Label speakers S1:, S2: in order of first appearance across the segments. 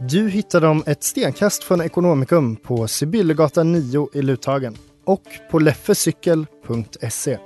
S1: Du hittar dem ett stenkast från Ekonomikum på Sibyllegatan 9 i Luthagen och på leffecykel.se.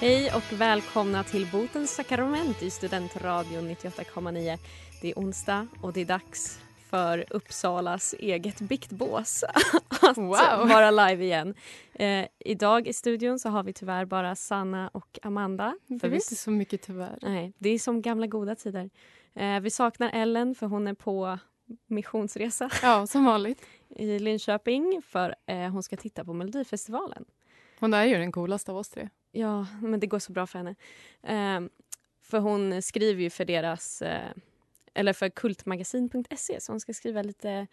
S2: Hej och välkomna till Botens sakrament i Studentradion 98,9. Det är onsdag och det är dags för Uppsalas eget biktbås att
S3: Wow.
S2: vara live igen. Eh, idag i studion så har vi tyvärr bara Sanna och Amanda.
S3: Det
S2: För
S3: är
S2: vi,
S3: inte så mycket tyvärr.
S2: nej, det är som gamla goda tider. Eh, vi saknar Ellen för hon är på missionsresa
S3: Ja, som vanligt.
S2: i Linköping för eh, hon ska titta på Melodifestivalen.
S3: Hon är ju den coolaste av oss tre.
S2: Ja, men det går så bra för henne. Ehm, för hon skriver ju för deras, eh, eller för kultmagasin.se så hon ska skriva lite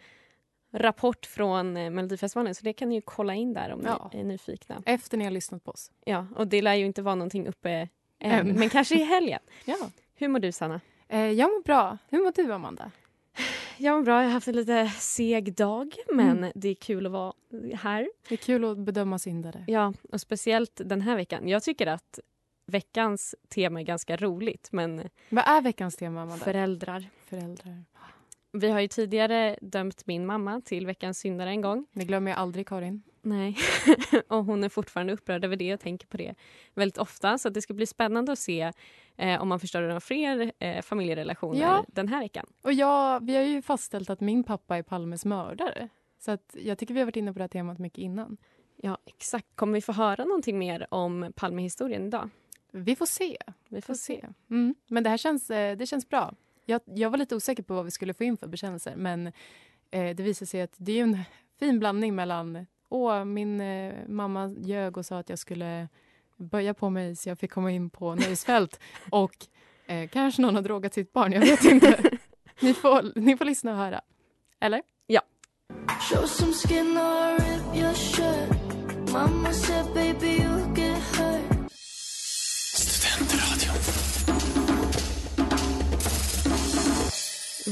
S2: rapport från eh, Melodifestivalen så det kan ni ju kolla in där om
S3: Ja.
S2: ni är nyfikna.
S3: Efter ni har lyssnat på oss.
S2: Ja, och det lär ju inte vara någonting uppe än, men kanske i helgen.
S3: Ja.
S2: Hur mår du Sanna?
S3: Eh, jag mår bra. Hur mår du, Amanda?
S2: Jag mår bra, jag har haft en lite seg dag men det är kul att vara här.
S3: Det är kul att bedöma syndare.
S2: Ja, och speciellt den här veckan. Jag tycker att veckans tema är ganska roligt men
S3: Vad är veckans tema, Amanda?
S2: föräldrar
S3: Föräldrar.
S2: Vi har ju tidigare dömt min mamma till veckans syndare en gång.
S3: Det glömmer jag aldrig, Karin.
S2: Nej. och hon är fortfarande upprörd över det och tänker på det väldigt ofta. Så att det ska bli spännande att se eh, om man förstör några fler eh, familjerelationer
S3: Ja.
S2: den här veckan.
S3: Och jag, vi har ju fastställt att min pappa är Palmes mördare. Så att jag tycker vi har varit inne på det här temat mycket innan.
S2: Ja, exakt. Kommer vi få höra någonting mer om Palmehistorien idag?
S3: Vi får se.
S2: Vi får se.
S3: Mm. Men det här känns, eh, det känns bra. Jag, jag var lite osäker på vad vi skulle få in för bekännelser men eh, det visade sig att det är en fin blandning mellan Åh, min eh, mamma ljög och sa att jag skulle böja på mig så jag fick komma in på nöjesfält och eh, kanske någon har drogat sitt barn, jag vet inte. ni, får, ni får lyssna och höra. Eller?
S4: Show some skin or rip your shirt. Mama said, baby, you get hurt.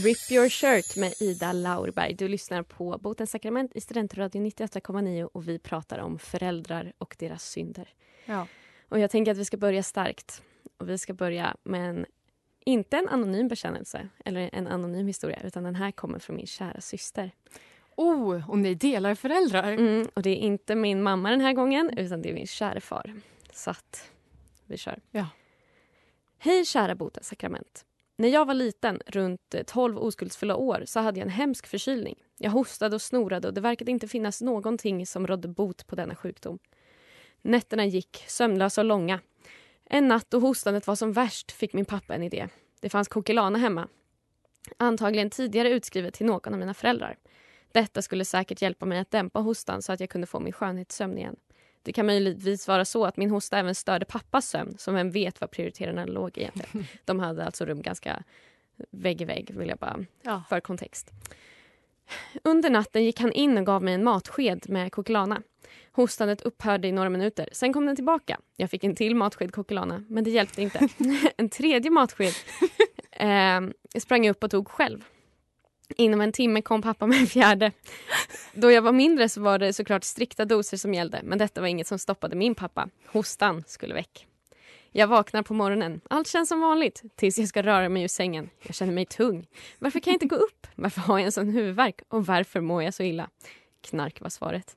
S2: Rip your shirt med Ida Laurberg. Du lyssnar på Botens sakrament i Studentradion 98,9 och vi pratar om föräldrar och deras synder.
S3: Ja.
S2: Och jag tänker att vi ska börja starkt. Och vi ska börja med en, inte en anonym bekännelse eller en anonym historia utan den här kommer från min kära syster.
S3: Oh, och ni delar föräldrar.
S2: Mm, och det är inte min mamma den här gången utan det är min kära far. Så att vi kör.
S3: Ja.
S2: Hej kära Botens sakrament. När jag var liten, runt 12 oskuldsfulla år, så hade jag en hemsk förkylning. Jag hostade och snorade och det verkade inte finnas någonting som rådde bot på denna sjukdom. Nätterna gick sömnlösa och långa. En natt då hostandet var som värst fick min pappa en idé. Det fanns kokilana hemma. Antagligen tidigare utskrivet till någon av mina föräldrar. Detta skulle säkert hjälpa mig att dämpa hostan så att jag kunde få min skönhetssömn igen. Det kan möjligtvis vara så att min hosta även störde pappas sömn, som vem vet var prioriterarna låg egentligen. De hade alltså rum ganska vägg i vägg, vill jag bara
S3: Ja.
S2: för kontext. Under natten gick han in och gav mig en matsked med Coquelana. Hostandet upphörde i några minuter. Sen kom den tillbaka. Jag fick en till matsked Coquelana, men det hjälpte inte. en tredje matsked eh, sprang jag upp och tog själv. Inom en timme kom pappa med en fjärde. Då jag var mindre så var det såklart strikta doser som gällde men detta var inget som stoppade min pappa. Hostan skulle väck. Jag vaknar på morgonen. Allt känns som vanligt tills jag ska röra mig ur sängen. Jag känner mig tung. Varför kan jag inte gå upp? Varför har jag en sån huvudvärk? Och varför mår jag så illa? Knark var svaret.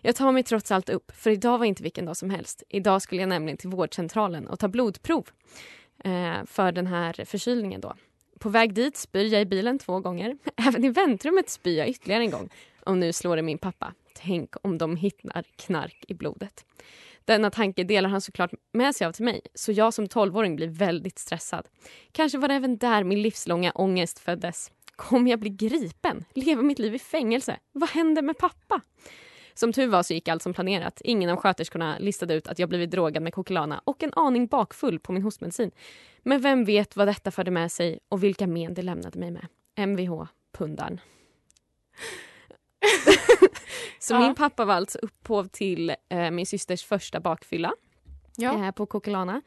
S2: Jag tar mig trots allt upp, för idag var inte vilken dag som helst. Idag skulle jag nämligen till vårdcentralen och ta blodprov eh, för den här förkylningen då. På väg dit spyr jag i bilen två gånger. Även i väntrummet spyr jag ytterligare en gång. Och nu slår det min pappa. Tänk om de hittar knark i blodet. Denna tanke delar han såklart med sig av till mig, så jag som tolvåring blir väldigt stressad. Kanske var det även där min livslånga ångest föddes. Kommer jag bli gripen? Leva mitt liv i fängelse? Vad händer med pappa? Som tur var så gick allt som planerat. Ingen av sköterskorna listade ut att jag blivit drogad med Coquelana och en aning bakfull på min hostmedicin. Men vem vet vad detta förde med sig och vilka men det lämnade mig med. Mvh, pundan. så
S3: Ja.
S2: min pappa var alltså upphov till eh, min systers första bakfylla
S3: Ja.
S2: eh, på Coquelana.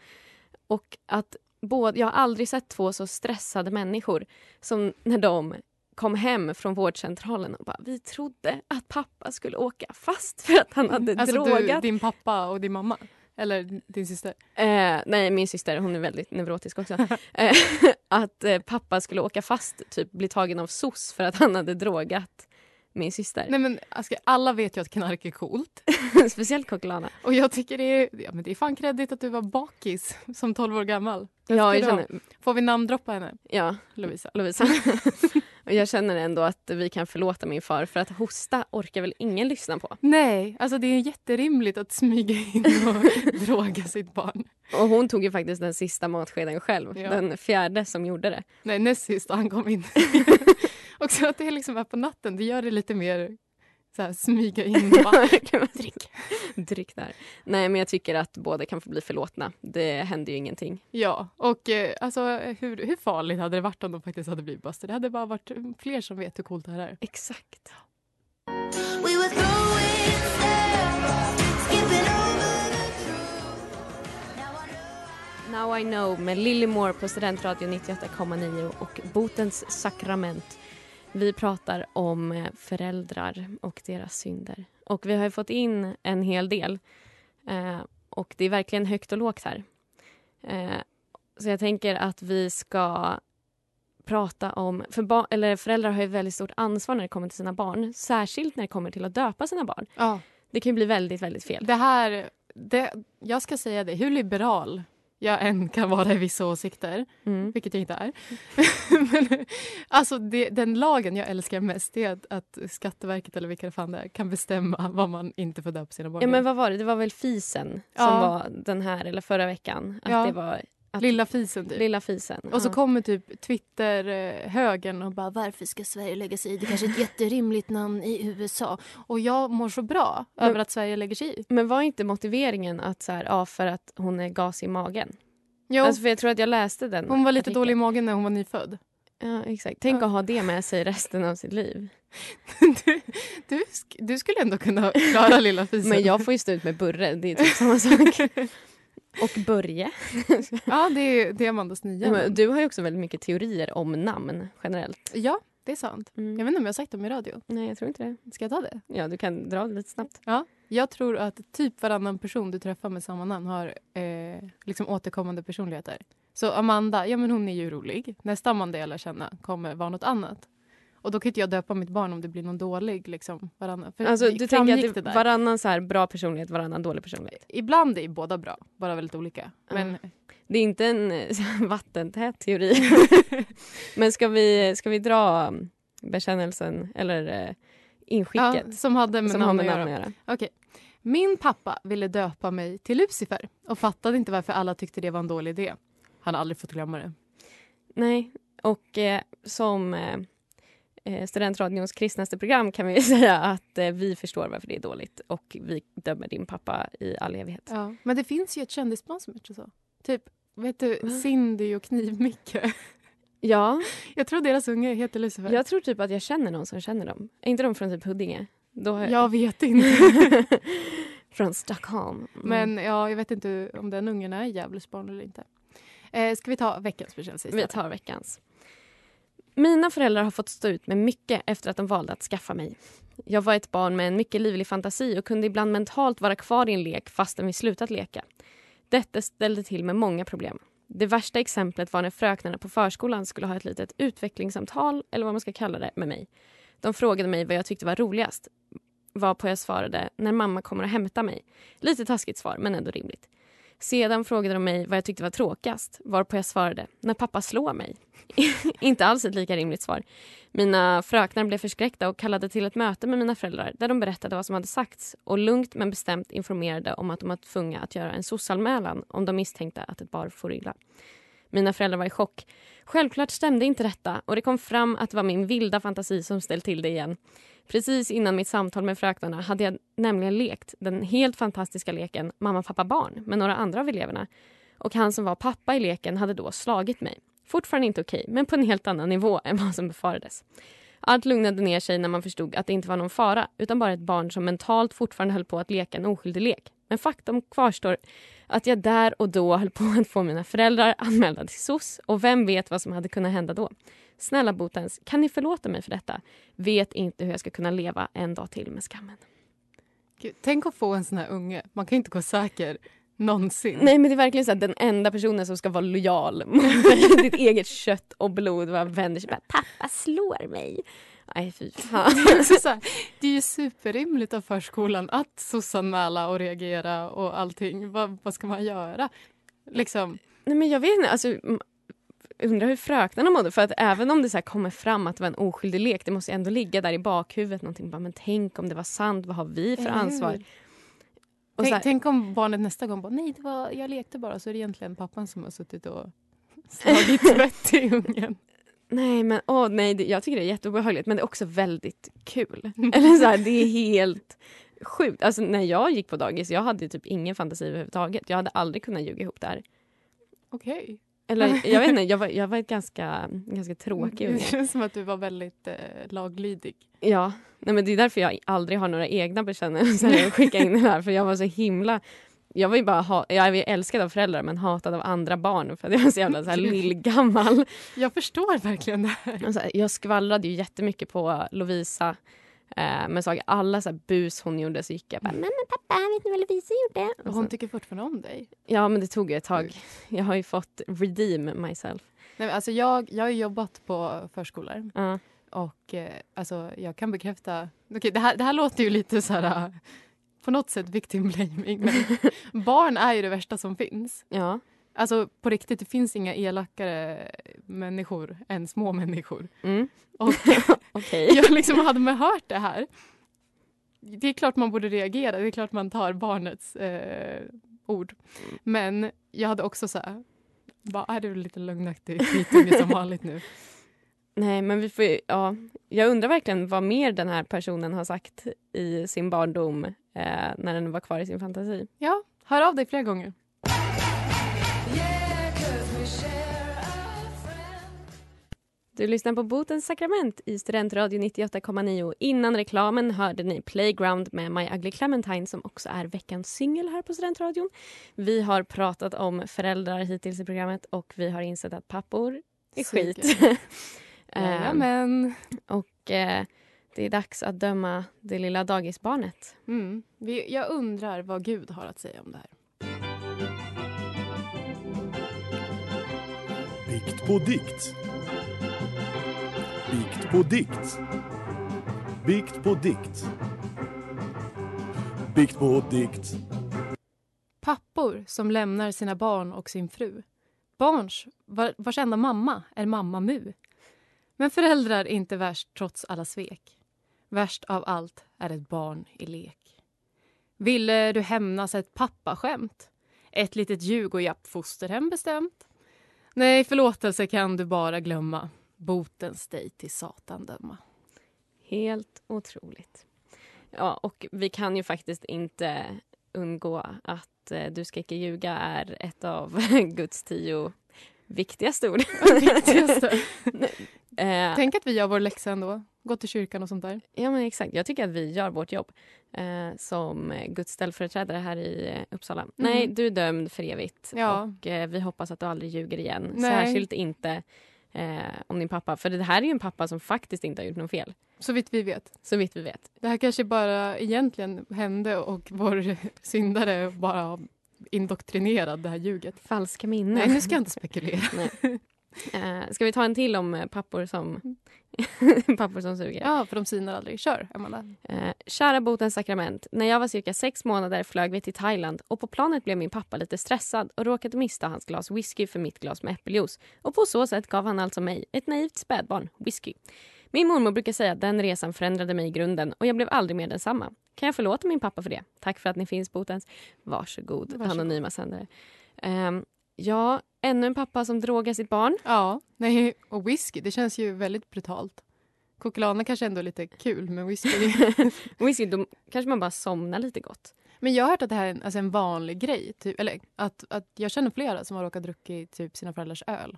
S2: Och att både, jag har aldrig sett två så stressade människor som när de kom hem från vårdcentralen och bara vi trodde att pappa skulle åka fast för att han hade
S3: Alltså du,
S2: drogat.
S3: din pappa och din mamma? Eller din syster?
S2: Eh, nej, min syster hon är väldigt neurotisk också. eh, att eh, pappa skulle åka fast, typ bli tagen av SOS för att han hade drogat min syster.
S3: Nej men alltså, alla vet ju att knark är coolt.
S2: Speciellt Coquelana.
S3: Och jag tycker det är, ja, men det är fan kredit att du var bakis som 12 år gammal.
S2: Ja, jag
S3: du
S2: känner,
S3: Får vi namndroppa henne?
S2: ja,
S3: Lovisa.
S2: Lovisa. och jag känner ändå att vi kan förlåta min far för att hosta orkar väl ingen lyssna på.
S3: Nej, alltså det är jätterimligt att smyga in och droga sitt barn.
S2: Och hon tog ju faktiskt den sista matskeden själv.
S3: Ja.
S2: Den fjärde som gjorde det.
S3: Nej, näst sist han kom in. Också att det liksom är på natten, det gör det lite mer så här, smyga in och bara,
S2: Drick. Drick där. Nej men jag tycker att båda kan få bli förlåtna. Det händer ju ingenting.
S3: Ja, och eh, alltså hur, hur farligt hade det varit om de faktiskt hade blivit bustade? Det hade bara varit fler som vet hur coolt det här är.
S2: Exakt.
S4: We were throwing stairs, skipping over the truth. Now I know.
S2: Now I know med Lily Moore på Studentradio 98,9 och Botens sakrament. Vi pratar om eh, föräldrar och deras synder. Och vi har ju fått in en hel del. Eh, och det är verkligen högt och lågt här. Eh, så jag tänker att vi ska prata om... För eller föräldrar har ju väldigt stort ansvar när det kommer till sina barn. Särskilt när det kommer till att döpa sina barn.
S3: Ja,
S2: Det kan bli väldigt, väldigt fel.
S3: det här, det, jag ska säga det, hur liberal jag än kan vara i vissa åsikter,
S2: Mm.
S3: vilket jag inte är. Men, alltså det, den lagen jag älskar mest är att, att Skatteverket eller vilka det fan det är kan bestämma vad man inte får döpa sina barn
S2: Ja men vad var det? Det var väl fisen som
S3: Ja.
S2: var den här, eller förra veckan. Att
S3: Ja.
S2: det var att,
S3: Lilla fisen typ.
S2: lilla fisen.
S3: Och så
S2: Ja.
S3: kommer typ Twitter-högern och bara
S5: Varför ska Sverige lägga sig i? Det kanske är ett jätterimligt namn i USA.
S3: och jag mår så bra
S2: Men-
S3: över att Sverige lägger sig i.
S2: Men var inte motiveringen att så här, ja, för att hon är gas i magen?
S3: Jo,
S2: Alltså, för jag tror att jag läste den.
S3: hon var lite
S2: artikeln.
S3: dålig i magen när hon var nyfödd.
S2: Ja, exakt. Tänk
S3: Ja.
S2: att ha det med sig resten av sitt liv.
S3: Du, du, sk- du skulle ändå kunna klara lilla fisen.
S2: Men jag får ju stå ut med Burre, det är typ samma sak. Och Börje.
S3: Ja, det är, det är Amandas nya. Namn.
S2: Du har ju också väldigt mycket teorier om namn generellt.
S3: Ja, det är sant.
S2: Mm.
S3: Jag vet inte om jag har sagt dem i radio.
S2: Nej, jag tror inte det.
S3: Ska jag ta det?
S2: Ja, du kan dra det lite snabbt.
S3: Ja. Jag tror att typ varannan person du träffar med samma namn har eh, liksom återkommande personligheter. Så Amanda, ja men hon är ju rolig. Nästa Amanda jag lär känna kommer vara något annat. Och då kan inte jag döpa mitt barn om det blir någon dålig liksom varannan. För
S2: Alltså,
S3: det
S2: du tänker att det,
S3: där.
S2: varannan så här bra personlighet, varannan dålig personlighet.
S3: Ibland är båda bra, bara väldigt olika. Men
S2: Det är inte en eh, här vattentät teori. Men ska vi, ska vi dra um, bekännelsen eller eh, inskicket
S3: ja, som hade med
S2: som har
S3: namn
S2: med namn att göra?
S3: Okej. Min pappa ville döpa mig till Lucifer och fattade inte varför alla tyckte det var en dålig idé. Han har aldrig fått glömma det.
S2: Nej, och eh, som eh, Studentradions kristnaste program kan vi säga att eh, vi förstår varför det är dåligt och vi dömer din pappa i all evighet.
S3: Ja. Men det finns ju ett kändisband som heter så. Typ, vet du,
S2: Va?
S3: Cindy och Kniv-Micke.
S2: Ja,
S3: Jag tror deras unge heter Lucifer.
S2: jag tror typ att jag känner någon som känner dem. Är inte de från typ Huddinge? Då har
S3: Jag vet inte.
S2: från Stockholm. Mm.
S3: Men ja, jag vet inte om den ungen är Gävles barn eller inte. Eh, ska vi ta veckans bekännelse
S2: Vi tar veckans. Mina föräldrar har fått stå ut med mycket efter att de valde att skaffa mig. Jag var ett barn med en mycket livlig fantasi och kunde ibland mentalt vara kvar i en lek fastän vi slutat leka. Detta ställde till med många problem. Det värsta exemplet var när fröknarna på förskolan skulle ha ett litet utvecklingssamtal, eller vad man ska kalla det, med mig. De frågade mig vad jag tyckte var roligast. Varpå jag svarade när mamma kommer och hämtar mig. Lite taskigt svar, men ändå rimligt. Sedan frågade de mig vad jag tyckte var tråkigast, varpå jag svarade när pappa slår mig. Inte alls ett lika rimligt svar. Mina fröknar blev förskräckta och kallade till ett möte med mina föräldrar där de berättade vad som hade sagts och lugnt men bestämt informerade om att de var tvungna att göra en SOS-anmälan om de misstänkte att ett barn for illa. Mina föräldrar var i chock. Självklart stämde inte detta och det kom fram att det var min vilda fantasi som ställt till det igen. Precis innan mitt samtal med fröknarna hade jag nämligen lekt den helt fantastiska leken mamma, pappa, barn med några andra av eleverna. Och han som var pappa i leken hade då slagit mig. Fortfarande inte okej, men på en helt annan nivå än vad som befarades. Allt lugnade ner sig när man förstod att det inte var någon fara utan bara ett barn som mentalt fortfarande höll på att leka en oskyldig lek. Men faktum kvarstår att jag där och då höll på att få mina föräldrar anmälda till SOS och vem vet vad som hade kunnat hända då. Snälla Botens, kan ni förlåta mig för detta? Vet inte hur jag ska kunna leva en dag till med skammen.
S3: Gud, tänk att få en sån här unge. Man kan inte gå säker någonsin.
S2: Nej men det är verkligen så att den enda personen som ska vara lojal mot ditt eget kött och blod bara vänder sig bara pappa slår mig. Nej fy fan.
S3: Det är, också så här, det är ju superrimligt av förskolan att sossanmäla och reagera och allting. Vad, vad ska man göra? Liksom.
S2: Nej men jag vet inte, alltså undrar hur fröknarna mådde för att även om det så här kommer fram att det var en oskyldig lek det måste ju ändå ligga där i bakhuvudet någonting bara men tänk om det var sant, vad har vi för ansvar?
S3: Tänk,
S2: här,
S3: tänk om barnet nästa gång bara nej, det var, jag lekte bara så är det egentligen pappan som har suttit och slagit tvätt i ungen.
S2: Nej men åh nej, det, jag tycker det är jätteobehagligt men det är också väldigt kul. Eller så här, det är helt sjukt. Alltså när jag gick på dagis, jag hade typ ingen fantasi överhuvudtaget. Jag hade aldrig kunnat ljuga ihop det här.
S3: Okej.
S2: Eller jag vet inte, jag var, jag var ett ganska, ganska tråkig
S3: Det
S2: unge.
S3: känns som att du var väldigt eh, laglydig.
S2: Ja, nej men det är därför jag aldrig har några egna bekännelser att skicka in det här för jag var så himla jag var ju bara ha, jag var älskad av föräldrar men hatad av andra barn för att jag var så jävla så här lillgammal.
S3: Jag förstår verkligen det här.
S2: Så här, jag skvallrade ju jättemycket på Lovisa eh, med saker. Alla så här bus hon gjorde så gick jag bara “men pappa, vet ni vad Lovisa gjorde?”
S3: Och
S2: och
S3: hon
S2: så,
S3: tycker fortfarande om dig.
S2: Ja men det tog ju ett tag. Jag har ju fått redeem myself.
S3: Nej, men alltså jag, jag har jobbat på förskolor
S2: Ja.
S3: och eh, alltså jag kan bekräfta... Okej, det, här, det här låter ju lite så här... På något sätt victim blaming. Men barn är ju det värsta som finns.
S2: ja.
S3: Alltså på riktigt, det finns inga elakare människor än små människor.
S2: Mm.
S3: Och
S2: Okej.
S3: jag liksom hade man hört det här. Det är klart man borde reagera, det är klart man tar barnets eh, ord. Men jag hade också så här, bara, är du lite lögnaktig skitunge som vanligt nu?
S2: Nej men vi får ja. Jag undrar verkligen vad mer den här personen har sagt i sin barndom eh, när den var kvar i sin fantasi.
S3: Ja, hör av dig flera gånger.
S2: Du lyssnar på Botens sakrament i Studentradio 98,9. Innan reklamen hörde ni Playground med My Ugly Clementine som också är veckans singel här på Studentradion. Vi har pratat om föräldrar hittills i programmet och vi har insett att pappor är skit. Ehm,
S3: Jajamän.
S2: och eh, det är dags att döma det lilla dagisbarnet.
S3: Mm. Vi, jag undrar vad Gud har att säga om det här.
S6: Bikt på dikt. Bikt på dikt. Bikt på dikt. Bikt på dikt.
S3: Pappor som lämnar sina barn och sin fru. Barns var, vars enda mamma är mamma Mu. Men föräldrar är inte värst trots alla svek. Värst av allt är ett barn i lek. Ville du hämnas ett pappaskämt? Ett litet ljug och japp fosterhem bestämt? Nej, förlåtelse kan du bara glömma. Botens dig till Satan döma.
S2: Helt otroligt. Ja, och vi kan ju faktiskt inte undgå att eh, Du ska icke ljuga är ett av Guds tio viktigaste ord.
S3: Viktigaste.
S2: Eh,
S3: Tänk att vi gör vår läxa ändå. Gå till kyrkan och sånt där.
S2: Ja, men exakt. Jag tycker att vi gör vårt jobb eh, som Guds ställföreträdare här i eh, Uppsala. Nej, du är dömd för evigt.
S3: Ja.
S2: Och eh, vi hoppas att du aldrig ljuger igen.
S3: Nej.
S2: Särskilt inte eh, om din pappa. För det här är ju en pappa som faktiskt inte har gjort något fel.
S3: Så vitt vi vet.
S2: Så vitt vi vet.
S3: Det här kanske bara egentligen hände och vår syndare bara indoktrinerad det här ljuget.
S2: Falska minnen.
S3: Nej, nu ska jag inte spekulera.
S2: Eh, ska vi ta en till om eh, pappor som, pappor som suger?
S3: Ja, för de sinar aldrig. Kör, Amanda.
S2: Eh, kära botens sakrament. När jag var cirka sex månader flög vi till Thailand och på planet blev min pappa lite stressad och råkade mista hans glas whisky för mitt glas med äppeljuice. Och på så sätt gav han alltså mig, ett naivt spädbarn, whisky. Min mormor brukar säga att den resan förändrade mig i grunden och jag blev aldrig mer densamma. Kan jag förlåta min pappa för det? Tack för att ni finns botens. Varsågod,
S3: Varsågod.
S2: anonyma sändare. Ehm, ja, ännu en pappa som drogar sitt barn.
S3: Ja, nej, och whisky, det känns ju väldigt brutalt. Kokelana kanske ändå är lite kul, men whisky...
S2: whisky, då kanske man bara somnar lite gott.
S3: Men jag har hört att det här är en, alltså en vanlig grej. Typ, eller att, att jag känner flera som har råkat druckit typ sina föräldrars öl.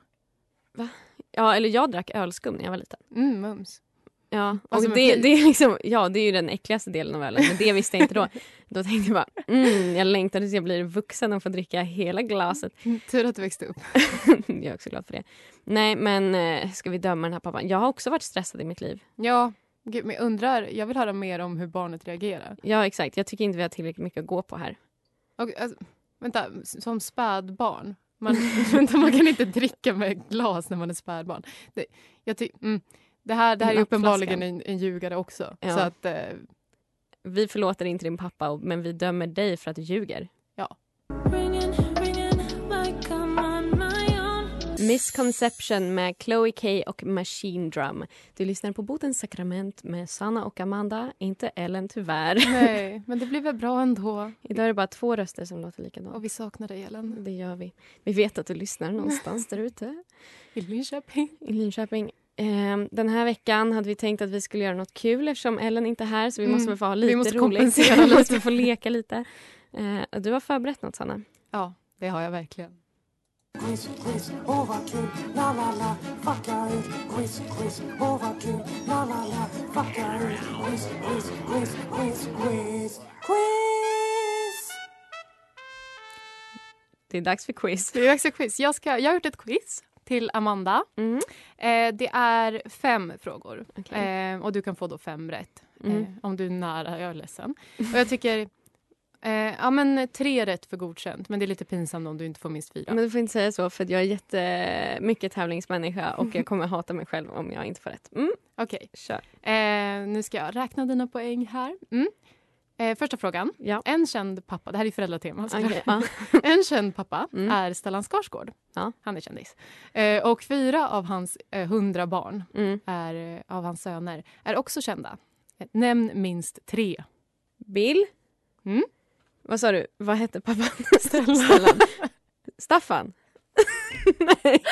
S2: Ja, eller jag drack ölskum när jag var liten.
S3: Mm, mums.
S2: Ja, och
S3: Alltså
S2: det, det, är liksom, ja, det är ju den äckligaste delen av ölen. Men det visste jag inte då. Då tänkte jag bara, mm, jag längtar tills jag blir vuxen och får dricka hela glaset.
S3: Tur att du växte upp.
S2: jag är också glad för det. Nej, men eh, ska vi döma den här pappan? Jag har också varit stressad i mitt liv.
S3: Ja, men jag undrar, jag vill höra mer om hur barnet reagerar.
S2: Ja, exakt. Jag tycker inte vi har tillräckligt mycket att gå på här.
S3: Och, alltså, vänta, som spädbarn. Man, vänta, man kan inte dricka med glas när man är spädbarn. Det, jag ty, mm, det här, det här är uppenbarligen en, en ljugare också.
S2: Ja.
S3: Så att, eh,
S2: Vi förlåter inte din pappa, men vi dömer dig för att du ljuger.
S3: ja.
S2: Misconception med Chloe K och Machine Drum. Du lyssnar på Botens sakrament med Sanna och Amanda, inte Ellen tyvärr.
S3: Nej, men det blir väl bra ändå.
S2: Idag är det bara två röster som låter likadant.
S3: Och vi saknar dig, Ellen.
S2: Det gör vi. Vi vet att du lyssnar någonstans där ute.
S3: I Linköping.
S2: I Linköping. Ehm, Den här veckan hade vi tänkt att vi skulle göra något kul eftersom Ellen inte är här så vi
S3: Mm,
S2: måste väl få ha
S3: vi
S2: lite
S3: måste
S2: roligt.
S3: kompensera
S2: vi måste få leka lite. Eh, Du har förberett något Sanna.
S3: Ja, det har jag verkligen.
S4: Quiz, quiz, åh vad kul, la la la, fucka ut. Quiz, quiz, åh vad kul, la la la, fucka ut. Quiz, quiz, quiz, quiz, quiz, quiz.
S2: Det är dags för quiz.
S3: Det är dags för quiz. Jag, ska, jag har gjort ett quiz till Amanda.
S2: Mm.
S3: Eh, det är fem frågor
S2: Okej.
S3: eh, och du kan få då fem rätt.
S2: Mm.
S3: Eh, om du är nära, jag är ledsen. Och jag tycker, eh, ja men tre rätt för godkänt. Men det är lite pinsamt om du inte får minst fyra.
S2: Men du får inte säga så för jag är jättemycket tävlingsmänniska och jag kommer hata mig själv om jag inte får rätt. Mm,
S3: Okej,
S2: kör.
S3: eh, nu ska jag räkna dina poäng här. Mm. Eh, första frågan.
S2: Ja.
S3: En känd pappa, det här är föräldratema.
S2: ja.
S3: En känd pappa
S2: Mm.
S3: är Stellan Skarsgård.
S2: Ja.
S3: Han är kändis. Eh, och fyra av hans eh, hundra barn
S2: Mm.
S3: är, eh, av hans söner är också kända. Eh, Nämn minst tre.
S2: Bill?
S3: Mm.
S2: Vad sa du? Vad hette pappan? Stellan. Staffan? Nej,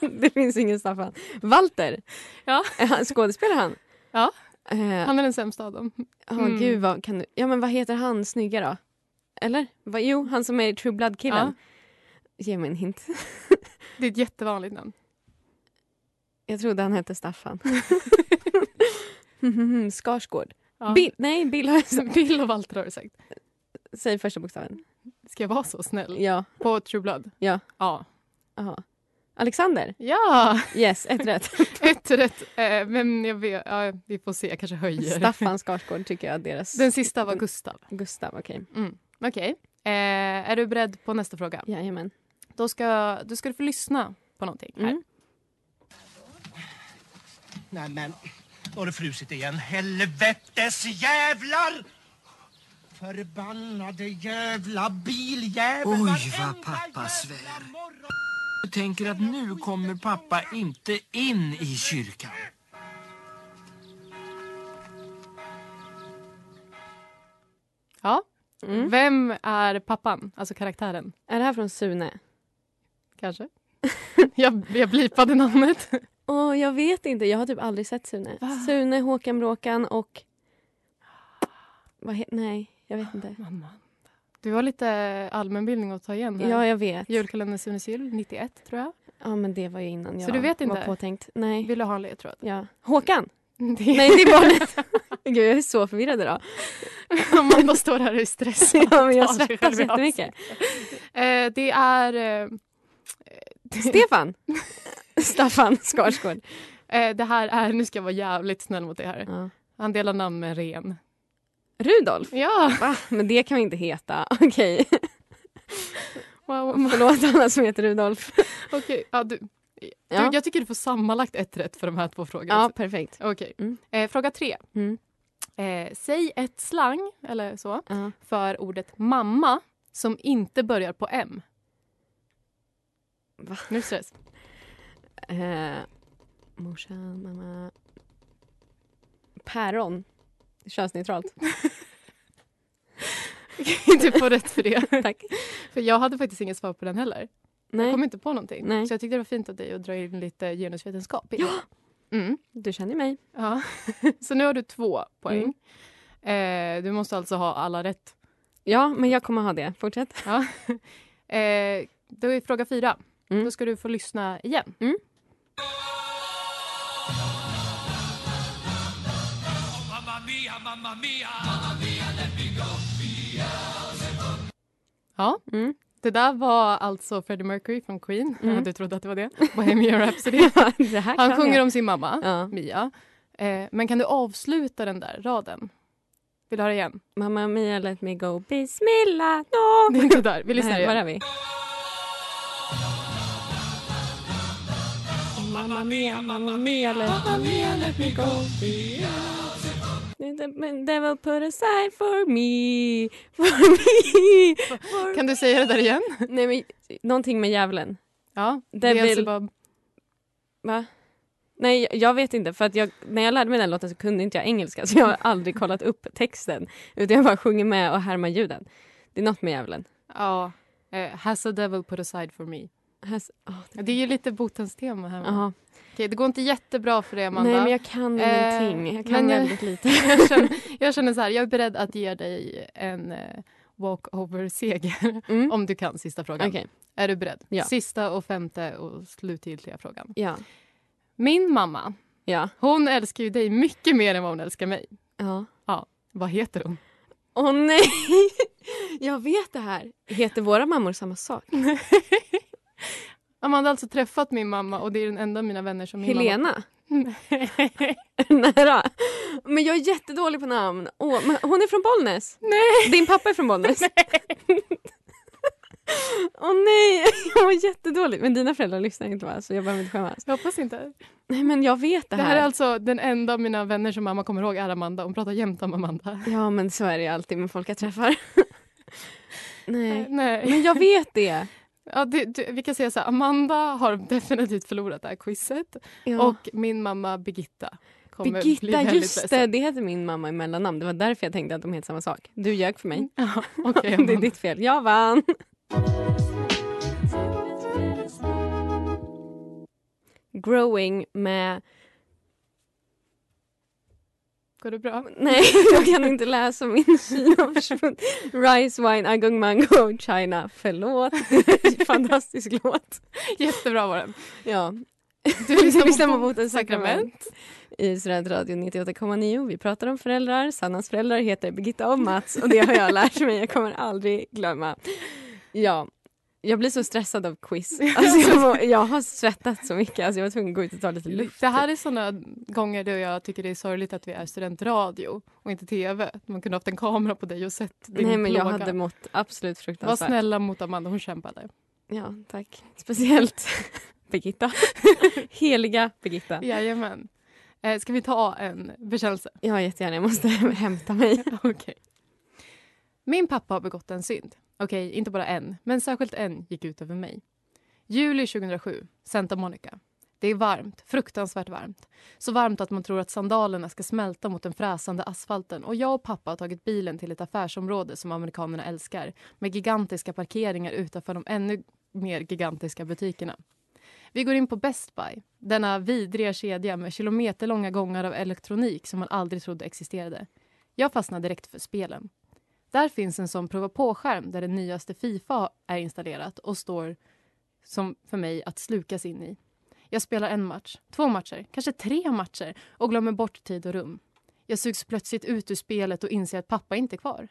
S2: det finns ingen Staffan. Walter?
S3: Ja.
S2: Skådespelar han?
S3: Ja.
S2: Eh,
S3: Han är den sämsta av dem. Mm.
S2: gud, vad kan du... Ja men vad heter han snygga då? Eller? Va, jo, han som är True Blood-killen. Ge mig en hint.
S3: Det är ett jättevanligt namn.
S2: Jag trodde han hette Staffan. Skarsgård.
S3: Ja.
S2: Bill, nej, Bill har jag sagt.
S3: Bill och Walter har du sagt.
S2: Säg första bokstaven.
S3: Ska jag vara så snäll?
S2: Ja.
S3: På True Blood?
S2: Ja.
S3: Ja.
S2: Aha. Alexander?
S3: Ja!
S2: Yes, ett rätt.
S3: Ett rätt. Eh, men jag vet, ja, vi får se, jag kanske höjer.
S2: Staffan Skarsgård tycker jag deras...
S3: Den sista var Gustav.
S2: Gustav, okej.
S3: Mm. Okej. Eh, är du beredd på nästa fråga?
S2: Jajamän.
S3: Då ska, då ska du få lyssna på någonting här.
S2: Mm.
S7: Nej men, då har det frusit igen. Helvetes jävlar! Förbannade jävla biljävel!
S8: Oj, vad pappa svär. Jag tänker att nu kommer pappa inte in i kyrkan.
S3: Ja.
S2: Mm.
S3: Vem är pappan? Alltså karaktären?
S2: Är det här från Sune?
S3: Kanske? jag, jag blipade namnet.
S2: Åh, jag vet inte. Jag har typ aldrig sett Sune.
S3: Va?
S2: Sune, Håkan Bråkan och... Vad he... Nej, jag vet inte.
S3: Du har lite allmänbildning att ta igen här.
S2: Ja, jag vet.
S3: Julkalendern Sunes jul, 91 tror jag.
S2: Ja, men det var ju innan jag
S3: Så du vet
S2: var
S3: inte?
S2: påtänkt. Nej.
S3: Vill du ha en ledtråd?
S2: Ja. Håkan?
S3: Det-
S2: Nej, det är barnet. Gud, jag är så förvirrad idag.
S3: Amanda står här och är stressad.
S2: Ja, men jag svettas jättemycket.
S3: Eh, det är... Eh,
S2: Stefan? Staffan Skarsgård.
S3: eh, det här är... Nu ska jag vara jävligt snäll mot det här.
S2: Ja.
S3: Han delar namn med en ren.
S2: Rudolf?
S3: Ja!
S2: Va? Men det kan vi inte heta. Okej.
S3: Wow.
S2: Förlåt alla som heter Rudolf.
S3: Okej, ja, du,
S2: Ja.
S3: Du, jag tycker du får sammanlagt ett rätt för de här två frågorna.
S2: Ja, perfekt.
S3: Okej.
S2: Mm.
S3: Eh, fråga tre.
S2: Mm.
S3: Eh, säg ett slang, eller så,
S2: Ja.
S3: för ordet mamma som inte börjar på M.
S2: Va?
S3: Nu är det stress.
S2: Eh, morsan, mamma... Päron. Könsneutralt.
S3: du får rätt för det.
S2: Tack.
S3: För jag hade faktiskt inget svar på den heller. Jag
S2: Nej,
S3: kom inte på någonting.
S2: Nej.
S3: Så jag tyckte det var fint av dig att dra in lite genusvetenskap.
S2: Ja.
S3: Mm.
S2: du känner mig.
S3: Ja. Så nu har du två poäng.
S2: Mm.
S3: Eh, du måste alltså ha alla rätt.
S2: Ja, men jag kommer ha det. Fortsätt.
S3: Ja. Eh, då är fråga fyra.
S2: Mm.
S3: Då ska du få lyssna igen.
S2: Mm.
S3: Ja.
S2: Mm.
S3: Det där var alltså Freddie Mercury från Queen.
S2: Mm.
S3: Du trodde att det var det. Bohemian Rhapsody. Han sjunger
S2: jag.
S3: om sin mamma,
S2: Ja.
S3: Mia. Eh, men kan du avsluta den där raden? Vill du höra igen?
S2: Mamma Mia let me go bismillah no.
S3: Det är inte där. Vi lyssnar
S2: Nej, var är
S3: igen.
S2: vi? Mamma Mia, mamma Mia let, mamma Mia, let me go The devil put aside for me, for me. For
S3: Kan du säga det där igen?
S2: Nej men någonting med djävulen.
S3: Ja.
S2: Devil-
S3: Beelzebub.
S2: Va? Nej, jag- vet inte. För att jag, när jag lärde mig den låten så kunde inte jag engelska. Så jag har aldrig kollat upp texten. Utan jag bara sjunger med och härmar ljuden. Det är något med djävulen.
S3: Ja. Eh, has a devil put aside for me.
S2: Has, oh,
S3: Ja, Det är ju lite botens tema här.
S2: Aha.
S3: Okej, det går inte jättebra för dig, Amanda.
S2: Nej, men jag kan
S3: Eh,
S2: ingenting. Jag kan
S3: jag-
S2: väldigt lite.
S3: jag, känner, jag känner så här, jag är beredd att ge dig en eh, walkover-seger
S2: Mm.
S3: om du kan sista frågan.
S2: Okej.
S3: Är du beredd?
S2: Ja.
S3: Sista och femte och slutgiltiga frågan.
S2: Ja.
S3: Min mamma,
S2: Ja.
S3: hon älskar ju dig mycket mer än vad hon älskar mig.
S2: Ja.
S3: Ja, vad heter hon?
S2: Åh nej! Jag vet det här. Heter våra mammor samma sak?
S3: Amanda har alltså träffat min mamma och det är den enda av mina vänner som min
S2: Helena?
S3: mamma...
S2: Nära. Men jag är jättedålig på namn. Åh, hon är från Bollnäs?
S3: Nej!
S2: Din pappa är från Bollnäs? Åh nej, jag var jättedålig. Men dina föräldrar lyssnar inte va? Så jag behöver inte skämmas.
S3: Jag hoppas inte.
S2: Nej men jag vet det
S3: Det
S2: här.
S3: här är alltså den enda av mina vänner som mamma kommer ihåg är Amanda. Hon pratar jämt om Amanda.
S2: Ja men så är det alltid med folk jag träffar. nej.
S3: Nej.
S2: Men jag vet det.
S3: Ja, det, det, vi kan säga så här, Amanda har definitivt förlorat det här quizet.
S2: Ja.
S3: Och min mamma Birgitta kommer bli
S2: Birgitta,
S3: väldigt
S2: just det.
S3: ledsen.
S2: Det heter min mamma i mellannamn. Det var därför jag tänkte att de heter samma sak. Du ljög för mig.
S3: Ja, okej,
S2: det är ditt fel. Jag vann. Growing med...
S3: Går det bra?
S2: Nej, jag kan inte läsa min Kina har försvunnit. Rice, wine, agong, mango, China. Förlåt. Fantastisk låt.
S3: Jättebra var den.
S2: Ja.
S3: Du lyssnar på Botens
S2: sakrament. I Studentradion 98,9. Vi pratar om föräldrar. Sannas föräldrar heter Birgitta och Mats och det har jag lärt mig. Jag kommer aldrig glömma. Ja. Jag blir så stressad av quiz. Alltså jag, jag har svettat så mycket. Alltså jag var tvungen att gå ut och ta lite luft.
S3: Det här är såna gånger då jag tycker det är sorgligt att vi är studentradio och inte tv. Man kunde haft en kamera på dig och sett din
S2: Nej men jag
S3: plåga.
S2: hade mått absolut
S3: Var
S2: fruktansvärt.
S3: snälla mot Amanda, hon kämpade.
S2: Ja, tack. Speciellt Birgitta. Heliga Birgitta.
S3: Jajamän. Eh, ska vi ta en bekännelse?
S2: Ja, jättegärna. Jag måste hämta mig.
S3: Okej. Min pappa har begått en synd. Okej, inte bara en, men särskilt en gick ut över mig. Juli 2007, Santa Monica. Det är varmt, fruktansvärt varmt. Så varmt att man tror att sandalerna ska smälta mot den fräsande asfalten och jag och pappa har tagit bilen till ett affärsområde som amerikanerna älskar med gigantiska parkeringar utanför de ännu mer gigantiska butikerna. Vi går in på Best Buy, denna vidriga kedja med kilometerlånga gångar av elektronik som man aldrig trodde existerade. Jag fastnar direkt för spelen. Där finns en sån prova på-skärm där det nyaste Fifa är installerat och står som för mig att slukas in i. Jag spelar en match, två matcher, kanske tre matcher och glömmer bort tid och rum. Jag sugs plötsligt ut ur spelet och inser att pappa inte är kvar.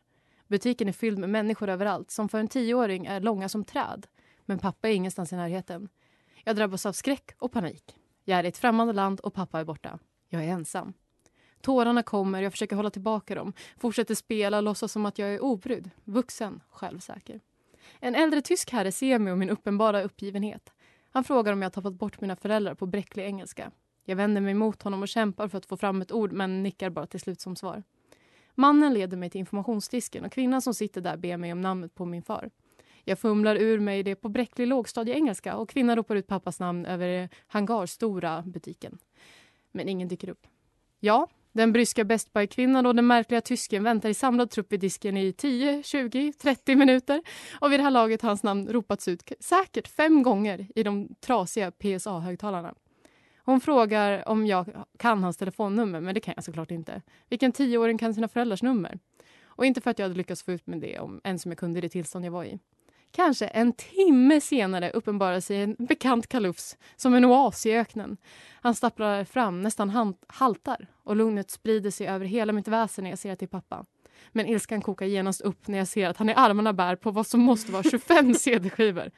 S3: Butiken är fylld med människor överallt som för en tioåring är långa som träd. Men pappa är ingenstans i närheten. Jag drabbas av skräck och panik. Jag är i ett främmande land och pappa är borta. Jag är ensam. Tårarna kommer, jag försöker hålla tillbaka dem. Fortsätter spela låtsas som att jag är obrydd, vuxen, självsäker. En äldre tysk herre ser mig och min uppenbara uppgivenhet. Han frågar om jag har tappat bort mina föräldrar på bräcklig engelska. Jag vänder mig mot honom och kämpar för att få fram ett ord men nickar bara till slut som svar. Mannen leder mig till informationsdisken och kvinnan som sitter där ber mig om namnet på min far. Jag fumlar ur mig det på bräcklig lågstadieengelska och kvinnan ropar ut pappas namn över hangarstora butiken. Men ingen dyker upp. Ja, den bryska Best Buy-kvinnan och den märkliga tysken väntar i samlad trupp vid disken i 10, 20, 30 minuter. Och vid det här laget har hans namn ropats ut säkert fem gånger i de trasiga PSA-högtalarna. Hon frågar om jag kan hans telefonnummer, men det kan jag såklart inte. Vilken tioåring kan sina föräldrars nummer? Och inte för att jag hade lyckats få ut med det, om, ens som jag kunde i det tillstånd jag var i. Kanske en timme senare uppenbarar sig en bekant kalufs som en oas i öknen. Han stapplar fram, nästan haltar och lugnet sprider sig över hela mitt väsen när jag ser är pappa. Men ilskan kokar genast upp när jag ser att han i armarna bär på vad som måste vara 25 cd-skivor.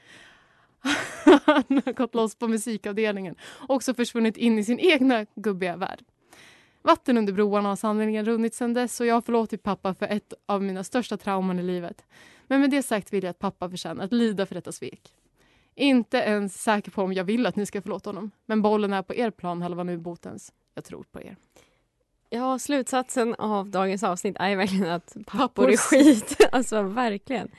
S3: Han har gått loss på musikavdelningen och också försvunnit in i sin egna gubbiga värld. Vatten under broarna har sannerligen runnit sedan dess och jag har förlåtit pappa för ett av mina största trauman i livet. Men med det sagt vill jag att pappa förtjänar att lida för detta svek. Inte ens säker på om jag vill att ni ska förlåta honom. Men bollen är på er plan halva nu botens. Jag tror på er.
S2: Ja, slutsatsen av dagens avsnitt är verkligen att pappor, är skit. Alltså verkligen.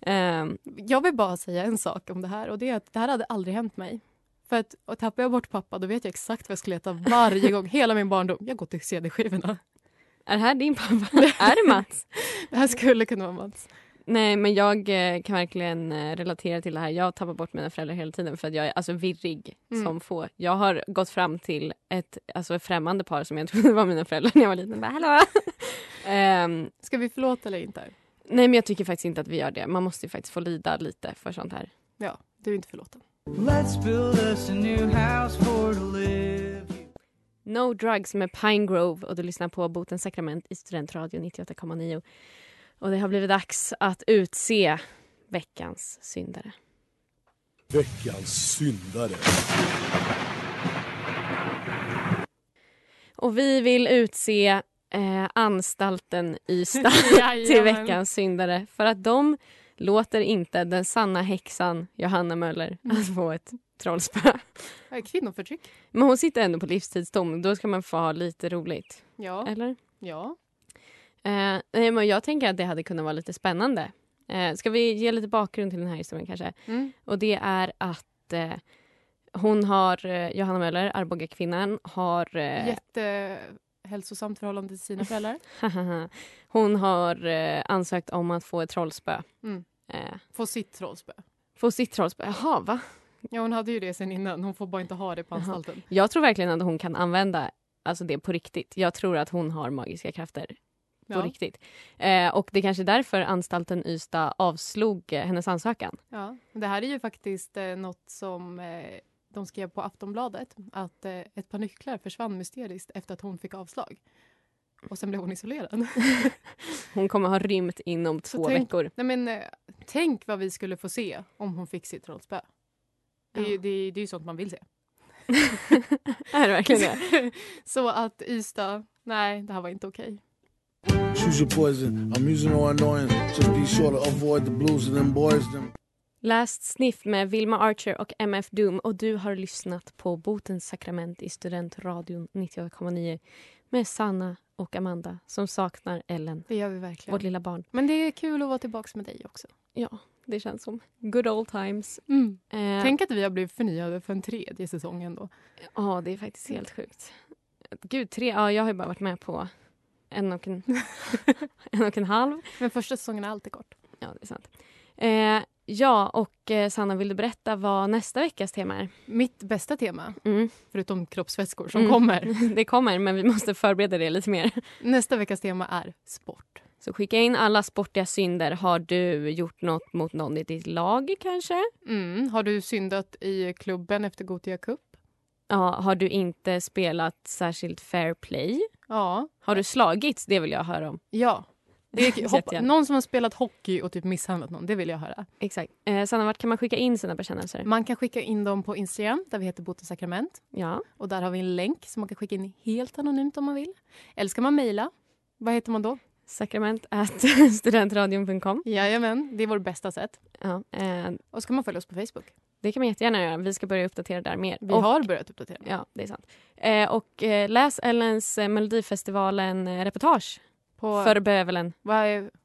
S2: Ehm,
S3: Jag vill bara säga en sak om det här och det är att det här hade aldrig hänt mig. För att och tappar jag bort pappa då vet jag exakt vad jag ska leta varje gång. Hela min barndom. Jag går till CD-skivorna.
S2: är det här din pappa? är det Mats?
S3: Det här skulle kunna vara Mats.
S2: Nej, men jag eh, kan verkligen eh, relatera till det här. Jag tappar bort mina föräldrar hela tiden för att jag är alltså virrig
S3: Mm.
S2: som få. Jag har gått fram till ett alltså, främmande par som jag trodde var mina föräldrar när jag var liten. Bara, Hallå! Ehm,
S3: Ska vi förlåta eller inte?
S2: nej, men jag tycker faktiskt inte att vi gör det. Man måste ju faktiskt få lida lite för sånt här.
S3: Ja, du är inte förlåten.
S8: Let's build us a new house for to live.
S2: No Drugs med Pine Grove och du lyssnar på Botens sakrament i Studentradio 98,9. Och det har blivit dags att utse veckans syndare.
S6: Veckans syndare.
S2: Och vi vill utse eh, anstalten Ystad till veckans syndare för att de låter inte den sanna häxan Johanna Möller att få ett trollspö.
S3: Kvinnoförtryck.
S2: Men hon sitter ändå på livstidsdom. Då ska man få ha lite roligt.
S3: Ja.
S2: Eller?
S3: Ja.
S2: Eh, nej, men jag tänker att det hade kunnat vara lite spännande. Eh, ska vi ge lite bakgrund till den här historien kanske?
S3: Mm.
S2: Och det är att eh, hon har, eh, Johanna Möller, Arboga-kvinnan, har... Eh,
S3: Jättehälsosamt förhållande till sina föräldrar.
S2: hon har eh, ansökt om att få ett trollspö.
S3: Mm. Få sitt trollspö.
S2: få sitt trollspö. Jaha, va?
S3: Ja, hon hade ju det sen innan. Hon får bara inte ha det på
S2: Jaha.
S3: anstalten.
S2: Jag tror verkligen att hon kan använda alltså det på riktigt. Jag tror att hon har magiska krafter på
S3: Ja.
S2: riktigt. Eh, och det är kanske därför anstalten Ystad avslog eh, hennes ansökan.
S3: Ja. Det här är ju faktiskt eh, något som eh, de skrev på Aftonbladet. Att eh, ett par nycklar försvann mysteriskt efter att hon fick avslag. Och sen blev hon isolerad.
S2: Hon kommer ha rymt inom två
S3: tänk-
S2: veckor.
S3: Nej, men, eh, tänk vad vi skulle få se om hon fick sitt trollspö. Det, är
S2: Ja.
S3: det, är- det är ju sånt man vill se.
S2: är det verkligen det?
S3: Så att Ystad, nej, det här var inte okej.
S9: Choose your poison. I'm using no annoying. Just be sure to avoid the blues and them boys. Them.
S2: Last Sniff med Vilma Archer och MF Doom och du har lyssnat på Botens sakrament i Studentradion 98,9 med Sanna och Amanda som saknar Ellen,
S3: Det gör vi verkligen.
S2: vårt lilla barn.
S3: Men det är kul att vara tillbaka med dig också.
S2: Ja, det känns som good old times.
S3: Mm.
S2: Eh,
S3: Tänk att vi har blivit förnyade för en tredje säsong ändå.
S2: Ja, det är faktiskt helt sjukt. Gud, tre, ja, jag har ju bara varit med på en och en, en, och en halv.
S3: Men första säsongen är alltid kort.
S2: Ja, det är sant. Eh, ja, och eh, Sanna, vill du berätta vad nästa veckas tema är?
S3: Mitt bästa tema,
S2: Mm.
S3: förutom kroppsvätskor som
S2: Mm.
S3: kommer.
S2: Det kommer, men vi måste förbereda det lite mer.
S3: Nästa veckas tema är sport.
S2: Så skicka in alla sportiga synder. Har du gjort något mot någon i ditt lag kanske?
S3: Mm. Har du syndat i klubben efter Gothia Cup?
S2: Ja, har du inte spelat särskilt fair play?
S3: Ja.
S2: Har du slagits? Det vill jag höra om.
S3: Ja. Det är, hoppa, någon som har spelat hockey och typ misshandlat någon, det vill jag höra.
S2: Exakt. Eh, Sanna, vart kan man skicka in sina bekännelser?
S3: Man kan skicka in dem på Instagram där vi heter Botens sakrament.
S2: Ja.
S3: Och där har vi en länk som man kan skicka in helt anonymt om man vill. Eller ska man mejla. Vad heter man då?
S2: Sakrament at studentradion.com.
S3: Jajamän, det är vårt bästa sätt.
S2: Ja, eh,
S3: Och så kan man följa oss på Facebook.
S2: det kan man jättegärna göra. Vi ska börja uppdatera där mer.
S3: Vi
S2: Och-
S3: har börjat uppdatera.
S2: Ja, det är sant. Eh, och eh, läs Ellens eh, Melodifestivalen-reportage
S3: På
S2: för bövelen.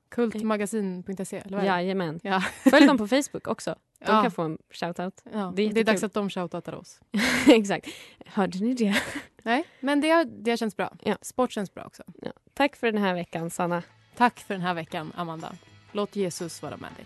S3: kultmagasin.se? Eller vad är det?
S2: Jajamän.
S3: Ja.
S2: Följ dem på Facebook också. De
S3: Ja.
S2: kan få en shoutout.
S3: Ja,
S2: Det
S3: det,
S2: är
S3: är
S2: jättekul.
S3: dags att de shoutoutar oss.
S2: Exakt. Hörde ni det?
S3: Nej, men det, det har känts bra.
S2: Ja.
S3: Sport känns bra också.
S2: Ja. Tack för den här veckan, Sanna.
S3: Tack för den här veckan, Amanda. Låt Jesus vara med dig.